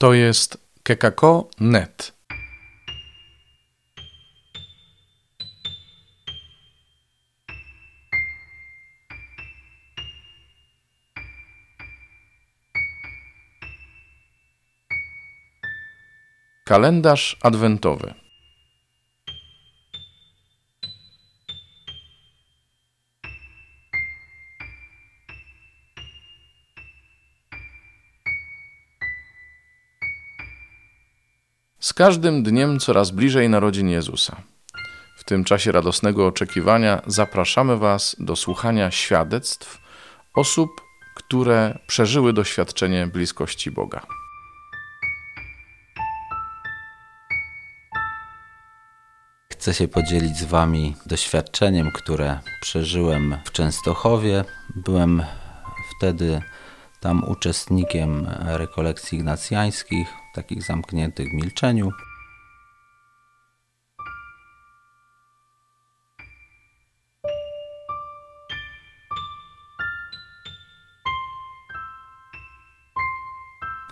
To jest kekako.net. Kalendarz adwentowy. Z każdym dniem coraz bliżej narodzin Jezusa. W tym czasie radosnego oczekiwania zapraszamy Was do słuchania świadectw osób, które przeżyły doświadczenie bliskości Boga. Chcę się podzielić z Wami doświadczeniem, które przeżyłem w Częstochowie. Byłem wtedy tam uczestnikiem rekolekcji ignacjańskich, takich zamkniętych w milczeniu.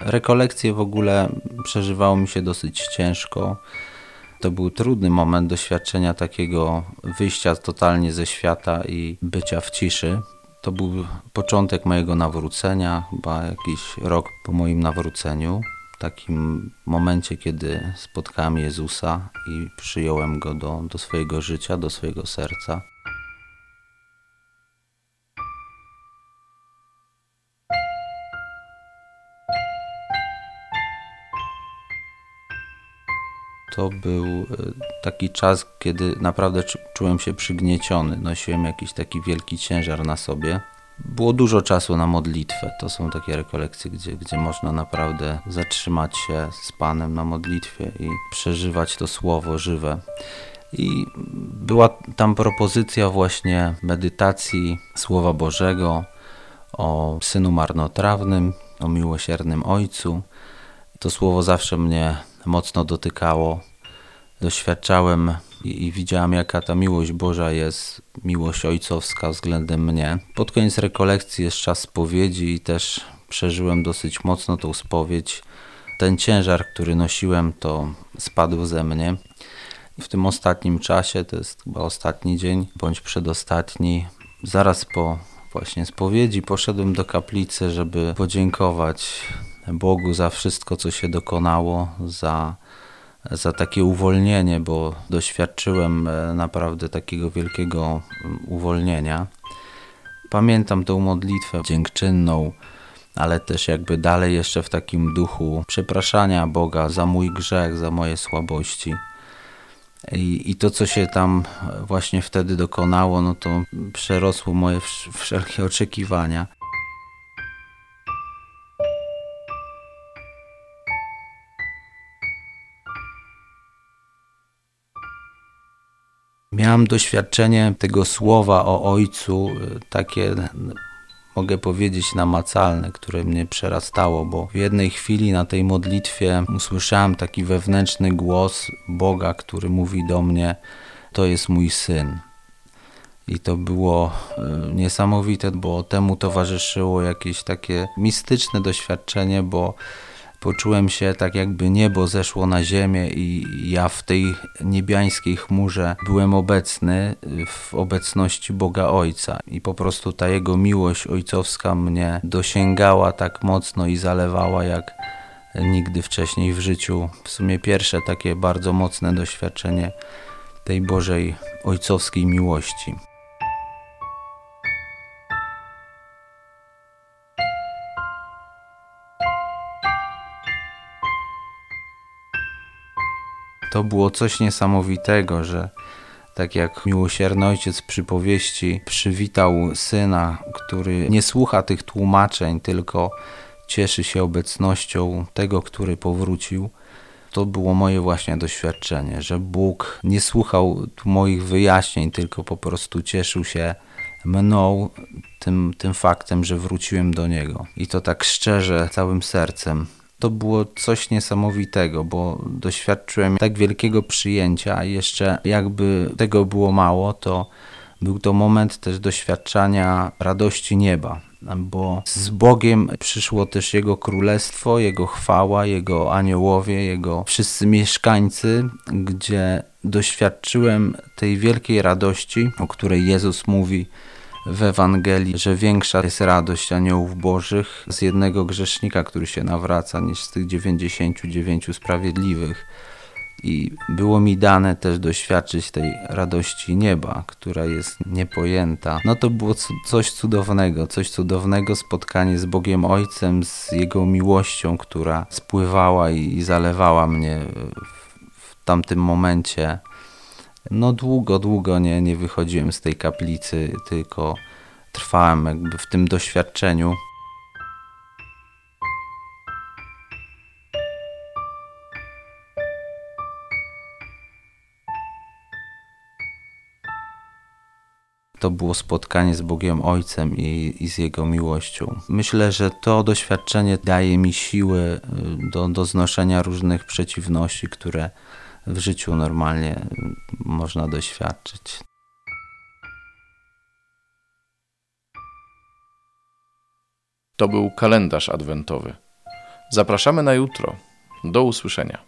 Rekolekcje w ogóle przeżywało mi się dosyć ciężko. To był trudny moment doświadczenia takiego wyjścia totalnie ze świata i bycia w ciszy. To był początek mojego nawrócenia, chyba jakiś rok po moim nawróceniu. W takim momencie, kiedy spotkałem Jezusa i przyjąłem go do, do swojego życia, do swojego serca. to był e, taki czas, kiedy naprawdę czułem się przygnieciony, nosiłem jakiś taki wielki ciężar na sobie. Było dużo czasu na modlitwę. To są takie rekolekcje, gdzie, gdzie można naprawdę zatrzymać się z Panem na modlitwie i przeżywać to słowo żywe. I była tam propozycja właśnie medytacji Słowa Bożego o Synu Marnotrawnym, o miłosiernym Ojcu. To słowo zawsze mnie mocno dotykało. Doświadczałem i, i, widziałem, jaka ta miłość Boża jest, miłość ojcowska względem mnie. Pod koniec rekolekcji jest czas spowiedzi i też przeżyłem dosyć mocno tą spowiedź. Ten ciężar, który nosiłem, to spadł ze mnie. W tym ostatnim czasie, to jest chyba ostatni dzień, bądź przedostatni, zaraz po właśnie spowiedzi poszedłem do kaplicy, żeby podziękować Bogu za wszystko, co się dokonało, za, za takie uwolnienie, bo doświadczyłem e, naprawdę takiego wielkiego mm, uwolnienia. Pamiętam tę modlitwę dziękczynną, ale też jakby dalej jeszcze w takim duchu przepraszania Boga za mój grzech, za moje słabości. I, I to, co się tam właśnie wtedy dokonało, no to przerosło moje wszelkie oczekiwania. Miałem doświadczenie tego słowa o Ojcu, y, takie mogę powiedzieć namacalne, które mnie przerastało, bo w jednej chwili na tej modlitwie usłyszałem taki wewnętrzny głos Boga, który mówi do mnie: To jest mój syn. I to było y, niesamowite, bo temu towarzyszyło jakieś takie mistyczne doświadczenie, bo Poczułem się tak, jakby niebo zeszło na ziemię, i ja w tej niebiańskiej chmurze byłem obecny w obecności Boga Ojca. I po prostu ta Jego miłość ojcowska mnie dosięgała tak mocno i zalewała, jak nigdy wcześniej w życiu. W sumie pierwsze takie bardzo mocne doświadczenie tej Bożej ojcowskiej miłości. To było coś niesamowitego, że tak jak miłosierny ojciec przypowieści przywitał syna, który nie słucha tych tłumaczeń, tylko cieszy się obecnością tego, który powrócił. To było moje właśnie doświadczenie, że Bóg nie słuchał moich wyjaśnień, tylko po prostu cieszył się mną, tym, tym faktem, że wróciłem do Niego. I to tak szczerze, całym sercem to było coś niesamowitego, bo doświadczyłem tak wielkiego przyjęcia, a jeszcze jakby tego było mało, to był to moment też doświadczania radości nieba. bo z Bogiem przyszło też Jego królestwo, Jego chwała, Jego aniołowie, Jego wszyscy mieszkańcy, gdzie doświadczyłem tej wielkiej radości, o której Jezus mówi w Ewangelii, że większa jest radość aniołów bożych z jednego grzesznika, który się nawraca, niż z tych 99 sprawiedliwych. I było mi dane też doświadczyć tej radości nieba, która jest niepojęta. No to było coś cudownego, coś cudownego, spotkanie z Bogiem Ojcem, z Jego miłością, która spływała i zalewała mnie w tamtym momencie. No długo, długo nie, nie wychodziłem z tej kaplicy, tylko trwałem jakby w tym doświadczeniu. to było spotkanie z Bogiem Ojcem i, i, z Jego miłością. Myślę, że to doświadczenie daje mi siły do, do znoszenia różnych przeciwności, które w życiu normalnie można doświadczyć. To był kalendarz adwentowy. Zapraszamy na jutro. Do usłyszenia.